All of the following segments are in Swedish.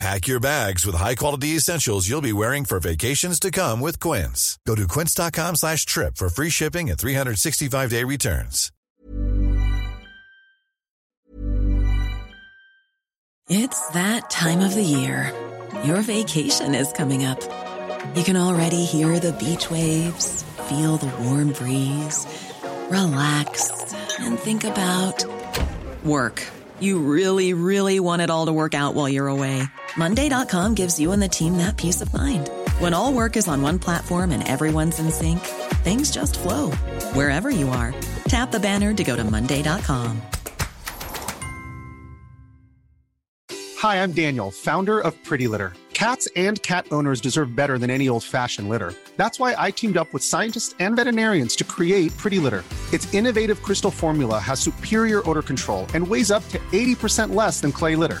Pack your bags with high-quality essentials you'll be wearing for vacations to come with Quince. Go to quince.com slash trip for free shipping and 365-day returns. It's that time of the year. Your vacation is coming up. You can already hear the beach waves, feel the warm breeze, relax, and think about work. You really, really want it all to work out while you're away. Monday.com gives you and the team that peace of mind. When all work is on one platform and everyone's in sync, things just flow wherever you are. Tap the banner to go to Monday.com. Hi, I'm Daniel, founder of Pretty Litter. Cats and cat owners deserve better than any old fashioned litter. That's why I teamed up with scientists and veterinarians to create Pretty Litter. Its innovative crystal formula has superior odor control and weighs up to 80% less than clay litter.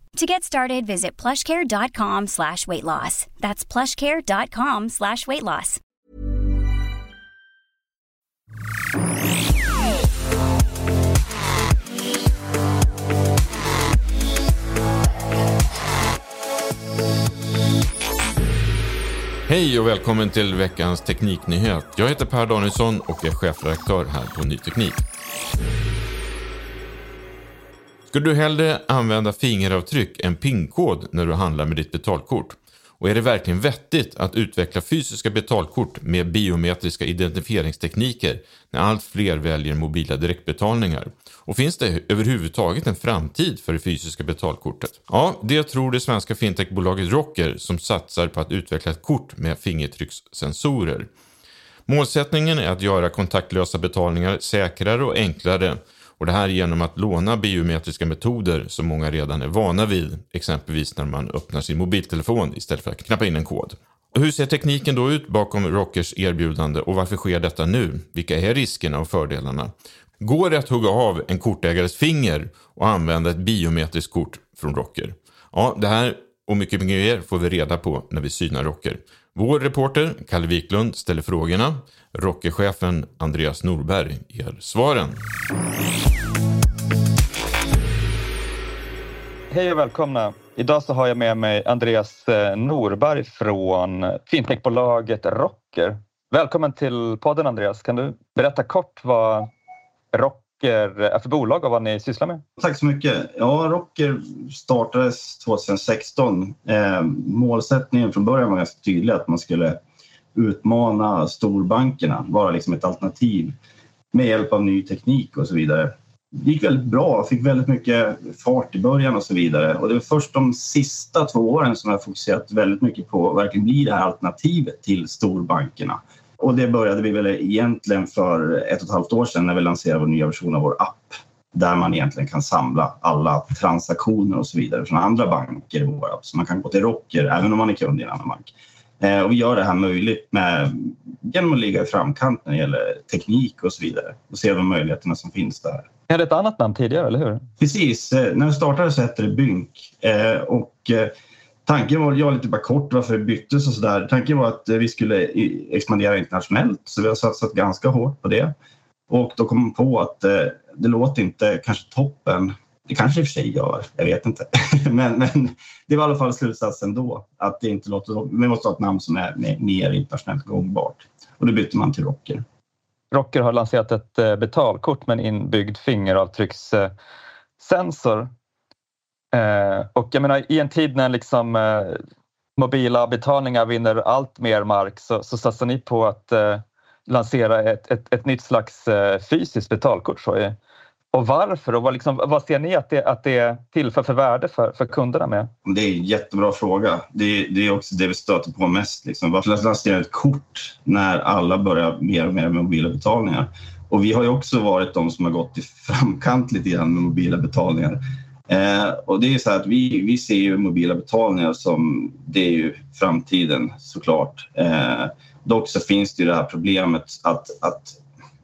To get started, visit plushcare.com slash weight loss. That's plushcare.com slash weight loss. Hej och välkommen till veckans tekniknyhet. Jag heter Per Danielsson och är chefredaktör här på Ny Teknik. Skulle du hellre använda fingeravtryck än PIN-kod när du handlar med ditt betalkort? Och är det verkligen vettigt att utveckla fysiska betalkort med biometriska identifieringstekniker när allt fler väljer mobila direktbetalningar? Och finns det överhuvudtaget en framtid för det fysiska betalkortet? Ja, det tror det svenska fintechbolaget Rocker som satsar på att utveckla ett kort med fingertryckssensorer. Målsättningen är att göra kontaktlösa betalningar säkrare och enklare och det här genom att låna biometriska metoder som många redan är vana vid, exempelvis när man öppnar sin mobiltelefon istället för att knappa in en kod. Hur ser tekniken då ut bakom Rockers erbjudande och varför sker detta nu? Vilka är riskerna och fördelarna? Går det att hugga av en kortägares finger och använda ett biometriskt kort från Rocker? Ja, det här och mycket mer får vi reda på när vi synar Rocker. Vår reporter Kalle Wiklund ställer frågorna. Rockerchefen Andreas Norberg ger svaren. Hej och välkomna. Idag så har jag med mig Andreas eh, Norberg från fintechbolaget Rocker. Välkommen till podden Andreas. Kan du berätta kort vad Rocker är för bolag och vad ni sysslar med? Tack så mycket. Ja, Rocker startades 2016. Eh, målsättningen från början var ganska tydlig att man skulle utmana storbankerna, vara liksom ett alternativ med hjälp av ny teknik och så vidare det gick väldigt bra, fick väldigt mycket fart i början och så vidare. Och det är först de sista två åren som jag fokuserat väldigt mycket på att verkligen bli det här alternativet till storbankerna. Och det började vi väl egentligen för ett och ett halvt år sedan när vi lanserade vår nya version av vår app där man egentligen kan samla alla transaktioner och så vidare från andra banker i vår app. Så man kan gå till Rocker även om man är kund i en annan bank. Eh, och vi gör det här möjligt med, genom att ligga i framkant när det gäller teknik och så vidare och se de möjligheterna som finns där. Ni hade ett annat namn tidigare, eller hur? Precis. Eh, när vi startade så hette det Bynk. Eh, och tanken var, jag lite bara kort varför det byttes och sådär. Tanken var att vi skulle expandera internationellt så vi har satsat ganska hårt på det. Och då kom man på att eh, det låter inte kanske toppen det kanske i och för sig gör, jag vet inte. men, men det var i alla fall slutsatsen då, att det inte låter... Vi måste ha ett namn som är mer internationellt gångbart. Och då bytte man till Rocker. Rocker har lanserat ett eh, betalkort med en inbyggd fingeravtryckssensor. Eh, och jag menar, i en tid när liksom, eh, mobila betalningar vinner allt mer mark så, så satsar ni på att eh, lansera ett, ett, ett nytt slags eh, fysiskt betalkort. Så och varför? Och vad, liksom, vad ser ni att det, att det tillför för värde för, för kunderna med? Det är en jättebra fråga. Det, det är också det vi stöter på mest. Liksom. Varför lansera ett kort när alla börjar mer och mer med mobila betalningar? Och vi har ju också varit de som har gått i framkant lite grann med mobila betalningar. Eh, och det är så att vi, vi ser ju mobila betalningar som det är ju framtiden såklart. Eh, dock så finns det ju det här problemet att, att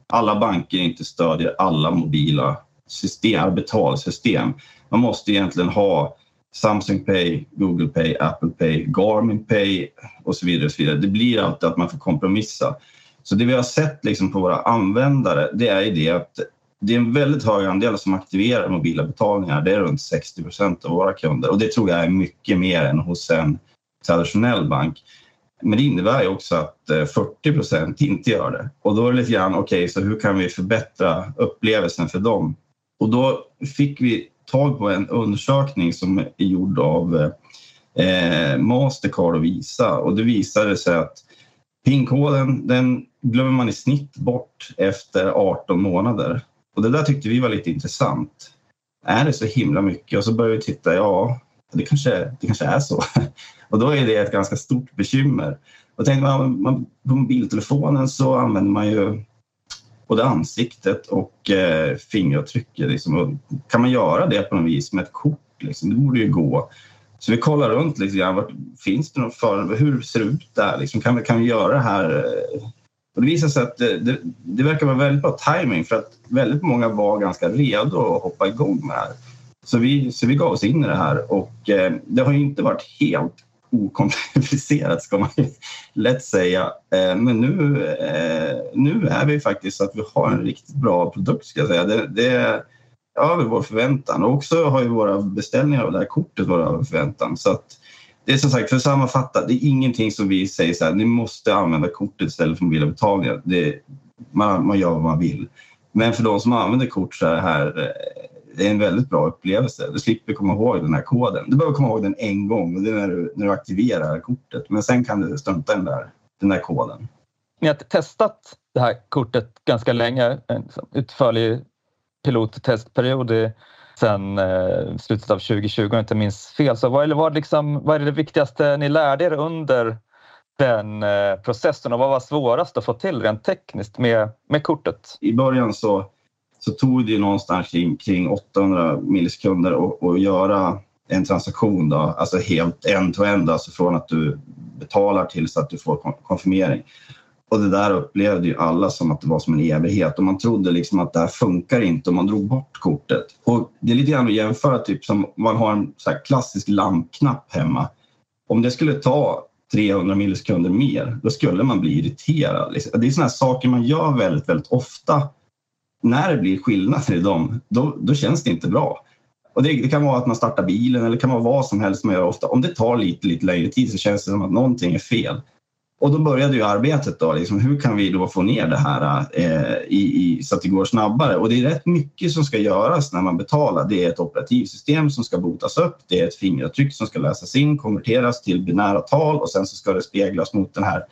alla banker inte stödjer alla mobila system, eh, betalsystem. Man måste egentligen ha Samsung Pay, Google Pay, Apple Pay, Garmin Pay och så vidare. Och så vidare. Det blir alltid att man får kompromissa. Så det vi har sett liksom på våra användare det är ju det att det är en väldigt hög andel som aktiverar mobila betalningar. Det är runt 60 procent av våra kunder och det tror jag är mycket mer än hos en traditionell bank. Men det innebär ju också att eh, 40 procent inte gör det. Och då är det lite grann, okej, okay, så hur kan vi förbättra upplevelsen för dem? Och då fick vi tag på en undersökning som är gjord av eh, eh Mastercard och Visa och det visade sig att PIN-koden den glömmer man i snitt bort efter 18 månader. Och det där tyckte vi var lite intressant. Är det så himla mycket? Och så började vi titta, ja, det kanske, det kanske är så. Och då är det ett ganska stort bekymmer. Och tänk, man, man, på mobiltelefonen så använder man ju både ansiktet och eh, fingeravtrycket. Liksom. kan man göra det på något vis med ett kort? Liksom? Det borde ju gå. Så vi kollar runt lite grann. Vart, finns det något för, hur ser det ut där? Liksom, kan, vi, kan vi göra det här? Eh, och det visade sig att det, det, det verkar vara väldigt bra timing för att väldigt många var ganska redo att hoppa igång med det här. Så vi, så vi gav oss in i det här och eh, det har inte varit helt okomplicerat ska man lätt säga. Eh, men nu, eh, nu är vi faktiskt så att vi har en riktigt bra produkt ska jag säga. Det, det är över vår förväntan och också har ju våra beställningar av det här kortet varit över förväntan. Så att det är som sagt, för att sammanfatta, det är ingenting som vi säger så här, ni måste använda kortet istället för mobila betalningar. Det, man, man gör vad man vill. Men för de som använder kort så är det här eh, det är en väldigt bra upplevelse. Du slipper komma ihåg den här koden. Du behöver komma ihåg den en gång och det är när du, när du aktiverar kortet. Men sen kan du strunta den där, den där koden. Ni har testat det här kortet ganska länge, en utförlig pilottestperiod sen eh, slutet av 2020 om jag inte minns fel. Så vad, är, vad, liksom, vad är det viktigaste ni lärde er under den eh, processen och vad var svårast att få till rent tekniskt med, med kortet? I början så så tog det ju någonstans kring, kring 800 millisekunder att göra en transaktion, då, alltså helt end-to-end, alltså från att du betalar tills att du får konfirmering. Och det där upplevde ju alla som att det var som en evighet och man trodde liksom att det här funkar inte om man drog bort kortet. Och det är lite grann att jämföra typ som man har en så klassisk lampknapp hemma. Om det skulle ta 300 millisekunder mer, då skulle man bli irriterad. Liksom. Det är sådana saker man gör väldigt, väldigt ofta. När det blir skillnader i dem, då, då känns det inte bra. Och det, det, kan vara att man startar bilen eller det kan vara vad som helst man gör ofta. Om det tar lite, lite längre tid så känns det som att någonting är fel. Och då började ju arbetet. Då, liksom, hur kan vi då få ner det här eh, i, i, så att det går snabbare? Och det är rätt mycket som ska göras när man betalar. Det är ett operativsystem som ska botas upp. Det är ett fingeravtryck som ska läsas in, konverteras till binära tal och sen så ska det speglas mot den här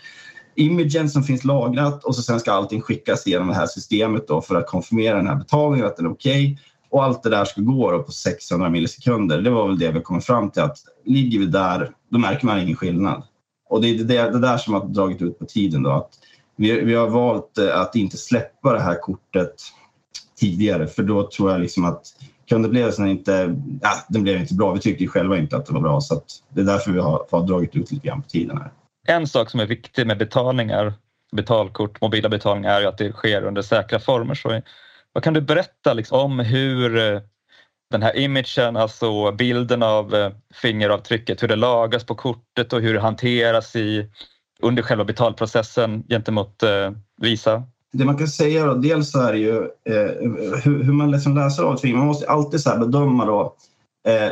imagen som finns lagrat och så sen ska allting skickas genom det här systemet då för att konfirmera den här betalningen att den är okej. Okay. Och allt det där ska gå på 600 millisekunder. Det var väl det vi kom fram till att ligger vi där, då märker man ingen skillnad. Och det är det, det där som har dragit ut på tiden. Då, att vi, vi har valt eh, att inte släppa det här kortet tidigare för då tror jag liksom att kundupplevelsen inte, ja, den blev inte bra. Vi tyckte ju själva inte att det var bra så det är därför vi har, har dragit ut lite grann på tiden. Här. En sak som är viktig med betalningar, betalkort, mobila betalningar är ju att det sker under säkra former. Så vad kan du berätta liksom, om hur eh, den här imagen, alltså bilden av eh, fingeravtrycket, hur det lagas på kortet och hur det hanteras i, under själva betalprocessen gentemot eh, Visa? Det man kan säga då, dels så är det ju eh, hur, hur, man liksom läser av ett finger. Man måste alltid så bedöma då, eh,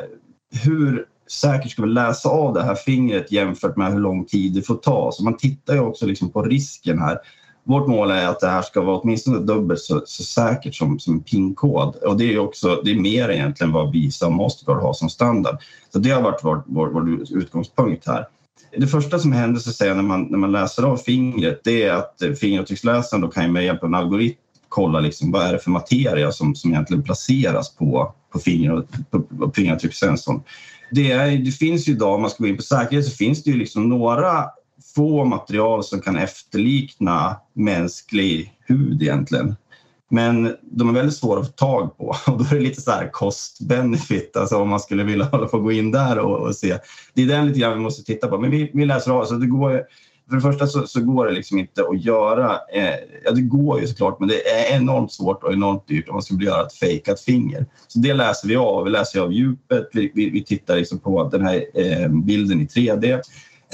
hur säkert ska vi läsa av det här fingret jämfört med hur lång tid det får ta. Så man tittar ju också liksom på risken här vårt mål är att det här ska vara åtminstone dubbelt så, så säkert som, som PIN-kod. Och det är också det är mer egentligen vad Visa och Mastercard har som standard. Så det har varit vår, vår, vår utgångspunkt här. Det första som händer så säga, när, man, när man läser av fingret det är att fingeravtrycksläsaren då kan med hjälp av en algoritm kolla liksom, vad är det för materia som, som egentligen placeras på, på, finger, på, på fingeravtryckssensorn. Det, är, det finns ju idag, om man ska gå in på säkerhet, så finns det ju liksom några få material som kan efterlikna mänsklig hud egentligen. Men de är väldigt svåra att få tag på och då är det lite så här cost benefit, alltså om man skulle vilja hålla på gå in där och, och, se. Det är den lite grann vi måste titta på. Men vi, vi läser av, så alltså det går för det första så, så, går det liksom inte att göra, eh, ja det går ju såklart men det är enormt svårt och enormt dyrt om man skulle göra ett fejkat finger. Så det läser vi av, vi läser av djupet, vi, vi, vi tittar liksom på den här eh, bilden i 3D.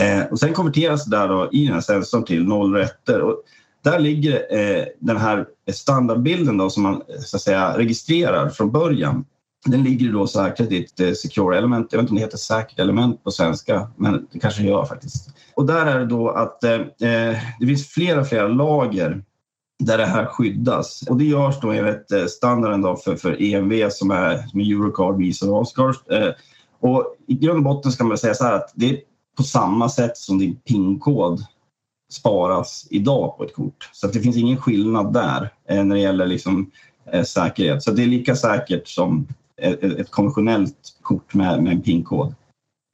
Eh, och sen konverteras det där då i den här sensorn till noll rätter. Och där ligger eh, den här standardbilden då som man eh, så att säga, registrerar från början. Den ligger då säkert i ett eh, secure element. Jag vet inte om det heter säkert element på svenska, men det kanske gör faktiskt. Och där är det då att eh, eh det finns flera, flera lager där det här skyddas. Och det görs då enligt eh, standarden då för, för EMV som är, som är Eurocard, Visa och Oscars. Eh, och i grund och botten ska man säga så här att det är på samma sätt som din PIN-kod sparas idag på ett kort. Så det finns ingen skillnad där eh, när det gäller liksom, eh, säkerhet. Så det är lika säkert som ett, ett konventionellt kort med, med en PIN-kod.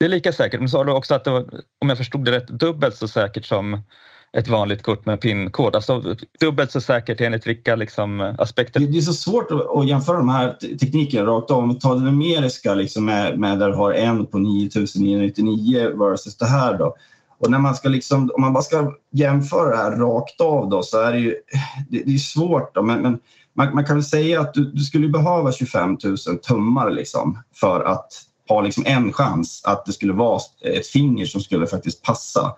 Det är lika säkert, men sa du också att det var, om jag förstod det rätt, dubbelt så säkert som ett vanligt kort med PIN-kod? Alltså dubbelt så säkert enligt vilka liksom, aspekter? Det är så svårt att jämföra de här teknikerna rakt av. Om vi tar det numeriska liksom med, med där du har en på 9999 versus det här då. Och när man ska liksom, om man bara ska jämföra det här rakt av då så är det ju det, det är svårt. Då, men, men man, man, kan väl säga att du, du skulle behöva 25 000 tummar liksom för att ha liksom en chans att det skulle vara ett finger som skulle faktiskt passa.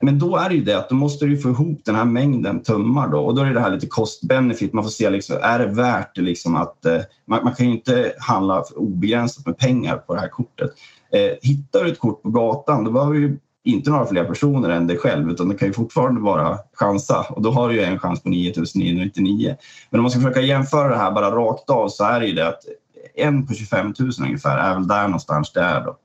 Men då är det ju det att då måste du få ihop den här mängden tummar då och då är det här lite cost benefit. Man får se liksom, är det värt det liksom att eh, man, man, kan ju inte handla obegränsat med pengar på det här kortet. Eh, hittar du ett kort på gatan då behöver du inte några fler personer än dig själv utan det kan ju fortfarande vara chansa och då har du ju en chans på 9999. Men om man ska försöka jämföra det här bara rakt av så är det ju det att en på 25 000 ungefär är väl där någonstans det är då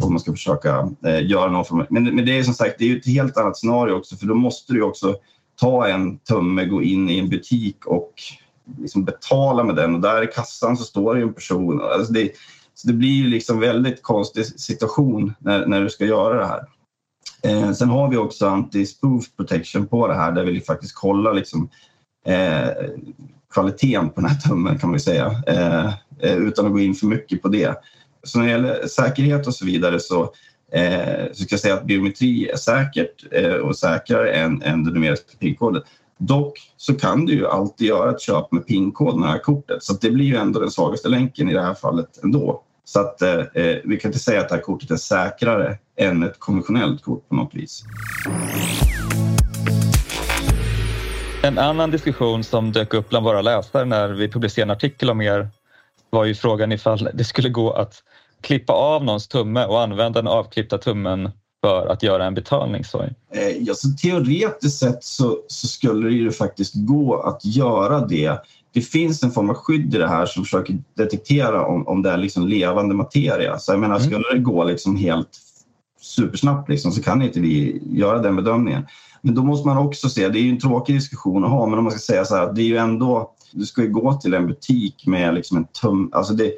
om man ska försöka eh, göra någon form men, men det är som sagt det är ett helt annat scenario också för då måste du också ta en tumme, gå in i en butik och liksom betala med den och där i kassan så står det en person. Alltså det, så det blir ju liksom väldigt konstig situation när, när du ska göra det här. Eh, sen har vi också anti-spoof protection på det här där vi faktiskt kollar liksom, eh, kvaliteten på den här tummen kan man ju säga eh, eh utan att gå in för mycket på det. Så när det gäller säkerhet och så vidare så eh, så ska jag säga att biometri är säkert eh, och säkrare än, än den numeriska PIN-koden. Dock så kan du ju alltid göra ett köp med PIN-kod med det här kortet så det blir ju ändå den svagaste länken i det här fallet ändå. Så att eh, eh, vi kan inte säga att det här kortet är säkrare än ett konventionellt kort på något vis. En annan diskussion som dök upp bland våra läsare när vi publicerade en artikel om er var ju frågan ifall det skulle gå att klippa av någons tumme och använda den avklippta tummen för att göra en betalning? Så. Eh, ja, så teoretiskt sett så, så skulle det ju faktiskt gå att göra det. Det finns en form av skydd i det här som försöker detektera om, om det är liksom levande materia. Så jag menar, mm. skulle det gå liksom helt supersnabbt liksom, så kan inte vi göra den bedömningen. Men då måste man också se, det är ju en tråkig diskussion att ha, men om man ska säga så här, det är ju ändå, du ska ju gå till en butik med liksom en tum, alltså det,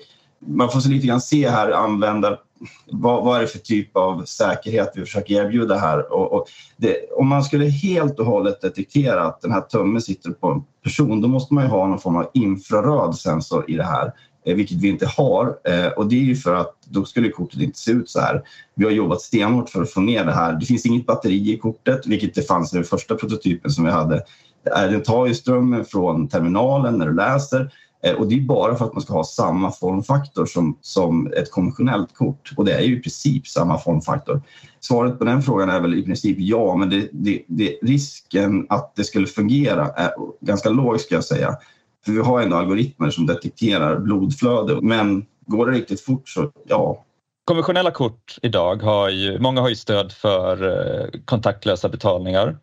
man får så lite grann se här användar vad, vad är det för typ av säkerhet vi försöker erbjuda här? Och, och det, om man skulle helt och hållet detektera att den här tummen sitter på en person då måste man ju ha någon form av infraröd sensor i det här, eh, vilket vi inte har. Eh, och det är ju för att då skulle kortet inte se ut så här. Vi har jobbat stenhårt för att få ner det här. Det finns inget batteri i kortet, vilket det fanns i den första prototypen som vi hade. Den tar ju strömmen från terminalen när du läser Eh, och det är bara för att man ska ha samma formfaktor som, som ett konventionellt kort. Och det är ju i princip samma formfaktor. Svaret på den frågan är väl i princip ja, men det, det, det, risken att det skulle fungera är ganska låg ska jag säga. För vi har ändå algoritmer som detekterar blodflöde. Men går det riktigt fort så ja. Konventionella kort idag har ju, många har ju stöd för eh, kontaktlösa betalningar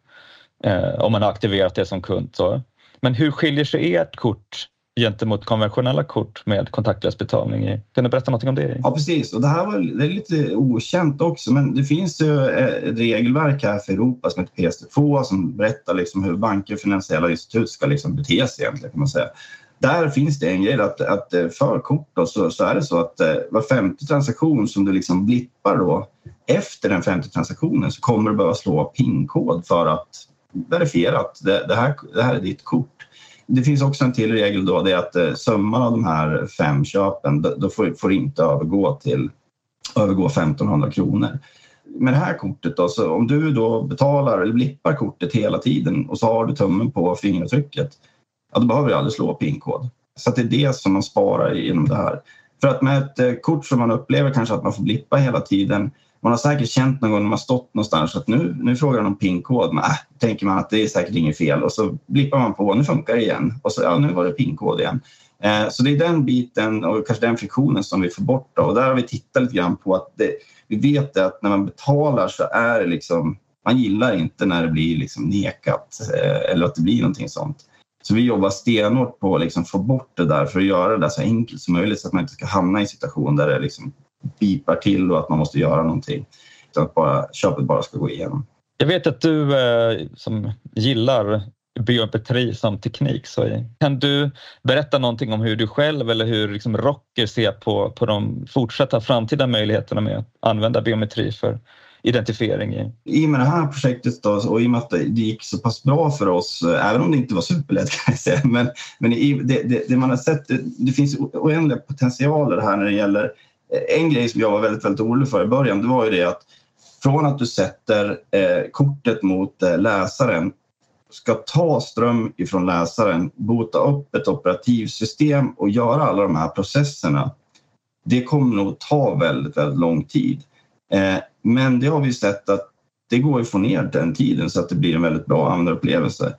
eh, om man har aktiverat det som kund. Så. Men hur skiljer sig ert kort gentemot konventionella kort med kontaktlös betalning. Kan du berätta något om det? Ja, precis. Och det här var, det är lite okänt också, men det finns ju eh, ett regelverk här för Europa som heter PSD2 som berättar liksom hur banker och finansiella institut ska liksom bete sig egentligen, kan man säga. Där finns det en grej att, att eh, för kort då, så, så är det så att eh, var femte transaktion som du liksom blippar då efter den femte transaktionen så kommer du behöva slå PIN-kod för att verifiera att det, det, här, det här är ditt kort. Det finns också en till regel då, det är att eh, summan av de här fem köpen då får, får inte övergå till övergå 1500 kronor. Med det här kortet då, så om du då betalar eller blippar kortet hela tiden och så har du tummen på fingeravtrycket, ja, då behöver du aldrig slå PIN-kod. Så det är det som man sparar genom det här. För att med ett eh, kort som man upplever kanske att man får blippa hela tiden man har säkert känt någon gång när man stått någonstans att nu, nu frågar de om pinkod. Men äh, tänker man att det är säkert inget fel och så blippar man på, nu funkar det igen. Och så ja, nu var det pinkod igen. Eh, så det är den biten och kanske den friktionen som vi får bort. Då. Och där har vi tittat lite grann på att det, vi vet att när man betalar så är det liksom, man gillar inte när det blir liksom nekat eh, eller att det blir någonting sånt. Så vi jobbar stenhårt på att liksom få bort det där för att göra det så enkelt som möjligt så att man inte ska hamna i en situation där det liksom bipar till och att man måste göra någonting. Utan att bara, köpet bara ska gå igenom. Jag vet att du eh, som gillar biometri som teknik. Så kan du berätta någonting om hur du själv eller hur liksom Rocker ser på, på de fortsatta framtida möjligheterna med att använda biometri för identifiering? I, I och med det här projektet då, och i och med att det gick så pass bra för oss, eh, även om det inte var superlätt kan jag säga, men, men i, det, det, det man har sett, det, det finns oändliga potentialer här när det gäller Eh, en grej som jag var väldigt, väldigt orolig för i början, det var ju det att från att du sätter eh, kortet mot eh, läsaren ska ta ström ifrån läsaren, bota upp ett operativsystem och göra alla de här processerna. Det kommer nog ta väldigt, väldigt lång tid. Eh, men det har vi sett att det går att få ner den tiden så att det blir en väldigt bra användarupplevelse.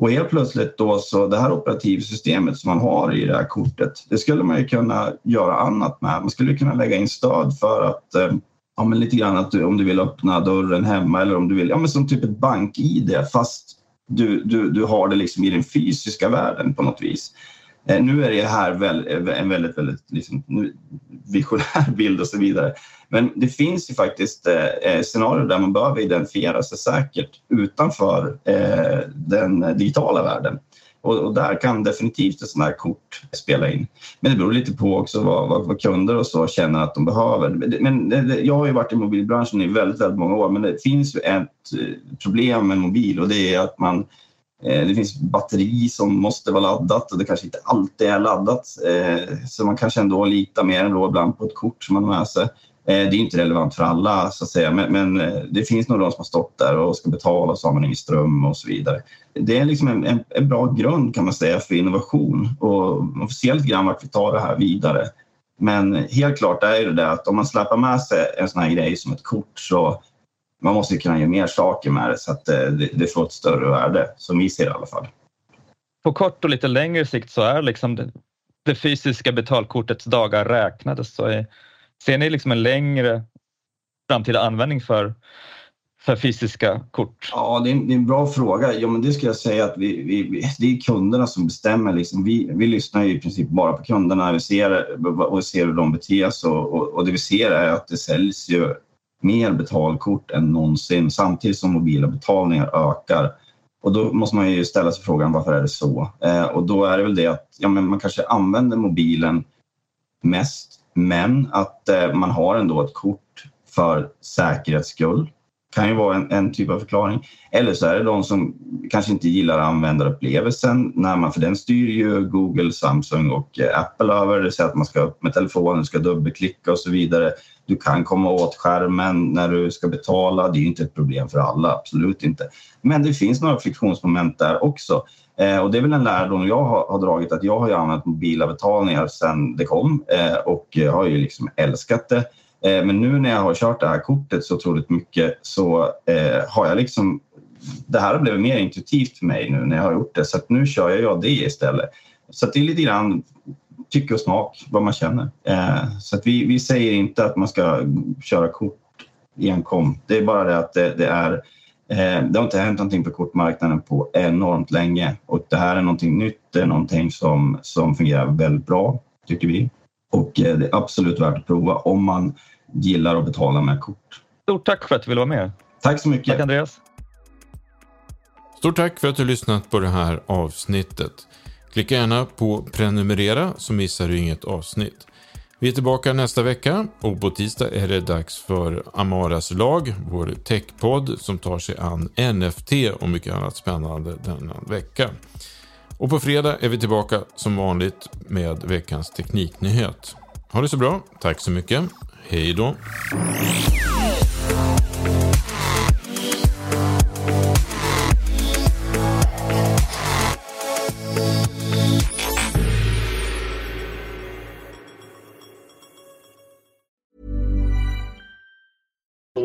Och helt plötsligt då så det här operativsystemet som man har i det här kortet, det skulle man ju kunna göra annat med. Man skulle kunna lägga in stöd för att eh, ja, men lite grann att du, om du vill öppna dörren hemma eller om du vill, ja men som typ ett bank-id fast du, du, du har det liksom i den fysiska världen på något vis. Eh, nu är det här väl, eh, en väldigt, väldigt liksom, visionär bild och så vidare. Men det finns ju faktiskt eh, eh, scenarier där man behöver identifiera sig säkert utanför eh, den digitala världen. Och, och, där kan definitivt ett sånt här kort spela in. Men det beror lite på också vad, vad, vad kunder och så känner att de behöver. Men jag har ju varit i mobilbranschen i väldigt, väldigt många år men det finns ju ett problem med mobil och det är att man Eh, det finns batteri som måste vara laddat och det kanske inte alltid är laddat. Eh, så man kanske ändå litar mer ändå ibland på ett kort som man har med sig. Eh, det är inte relevant för alla, så att säga. Men, men det finns nog de som har stått där och ska betala och så har man ingen ström och så vidare. Det är liksom en, en, en bra grund kan man säga för innovation och man får se lite grann vart vi tar det här vidare. Men helt klart är det där att om man släpar med sig en sån här grej som ett kort så man måste kunna göra mer saker med det så att det, det får ett större värde, som vi ser det i alla fall. På kort och lite längre sikt så är liksom det, det fysiska betalkortets dagar räknade. Så är, ser ni liksom en längre framtida användning för för fysiska kort? Ja, det är, en, det är en bra fråga. Ja, men det skulle jag säga att vi, vi, det är kunderna som bestämmer. Liksom. Vi, vi lyssnar i princip bara på kunderna vi ser, och ser hur de beter sig. Och, och, och, det vi ser är att det säljs ju mer betalkort än någonsin samtidigt som mobila betalningar ökar. Och då måste man ju ställa sig frågan varför är det så? Eh, och då är det väl det att ja, men man kanske använder mobilen mest men att eh, man har ändå ett kort för säkerhets skull kan ju vara en, en, typ av förklaring. Eller så är det de som kanske inte gillar användarupplevelsen. När man, för den styr ju Google, Samsung och eh, Apple över. Det vill säga att man ska upp med telefonen ska dubbelklicka och så vidare. Du kan komma åt skärmen när du ska betala. Det är inte ett problem för alla, absolut inte. Men det finns några friktionsmoment där också. Eh, och det är väl en lärdom jag har, har dragit att jag har ju använt mobila betalningar sedan det kom eh, och eh, har ju liksom älskat det. Eh, men nu när jag har kört det här kortet så otroligt mycket så eh, har jag liksom... Det här har blivit mer intuitivt för mig nu när jag har gjort det så att nu kör jag det istället. Så det är lite grann tycke och smak, vad man känner. Eh, så att vi, vi säger inte att man ska köra kort enkom. Det är bara det att det, det är eh, det har inte hänt någonting på kortmarknaden på enormt länge och det här är någonting nytt. Det är någonting som, som fungerar väldigt bra, tycker vi. Och det är absolut värt att prova om man gillar att betala med kort. Stort tack för att du ville vara med. Tack så mycket. Tack Andreas. Stort tack för att du lyssnat på det här avsnittet. Klicka gärna på prenumerera så missar du inget avsnitt. Vi är tillbaka nästa vecka och på tisdag är det dags för Amaras lag, vår techpodd som tar sig an NFT och mycket annat spännande denna vecka. Och på fredag är vi tillbaka som vanligt med veckans tekniknyhet. Ha det så bra. Tack så mycket. Hej då.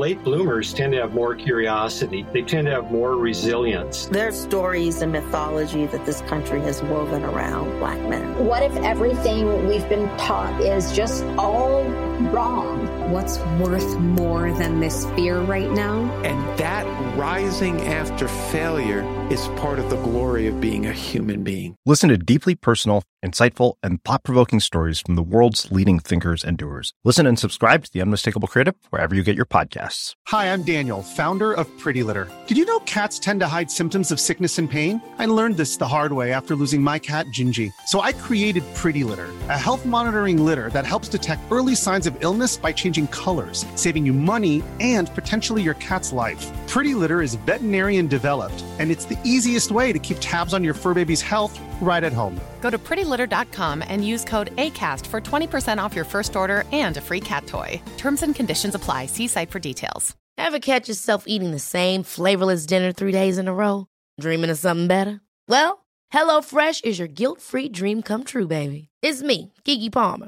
Late bloomers tend to have more curiosity. They tend to have more resilience. There's stories and mythology that this country has woven around black men. What if everything we've been taught is just all wrong? What's worth more than this fear right now? And that rising after failure is part of the glory of being a human being. Listen to deeply personal, insightful, and thought provoking stories from the world's leading thinkers and doers. Listen and subscribe to The Unmistakable Creative wherever you get your podcasts. Hi, I'm Daniel, founder of Pretty Litter. Did you know cats tend to hide symptoms of sickness and pain? I learned this the hard way after losing my cat, Gingy. So I created Pretty Litter, a health monitoring litter that helps detect early signs of illness by changing colors, saving you money and potentially your cat's life. Pretty Litter is veterinarian developed, and it's the easiest way to keep tabs on your fur baby's health right at home. Go to prettylitter.com and use code ACAST for 20% off your first order and a free cat toy. Terms and conditions apply. See site for details. Ever catch yourself eating the same flavorless dinner three days in a row? Dreaming of something better? Well, HelloFresh is your guilt free dream come true, baby. It's me, Gigi Palmer.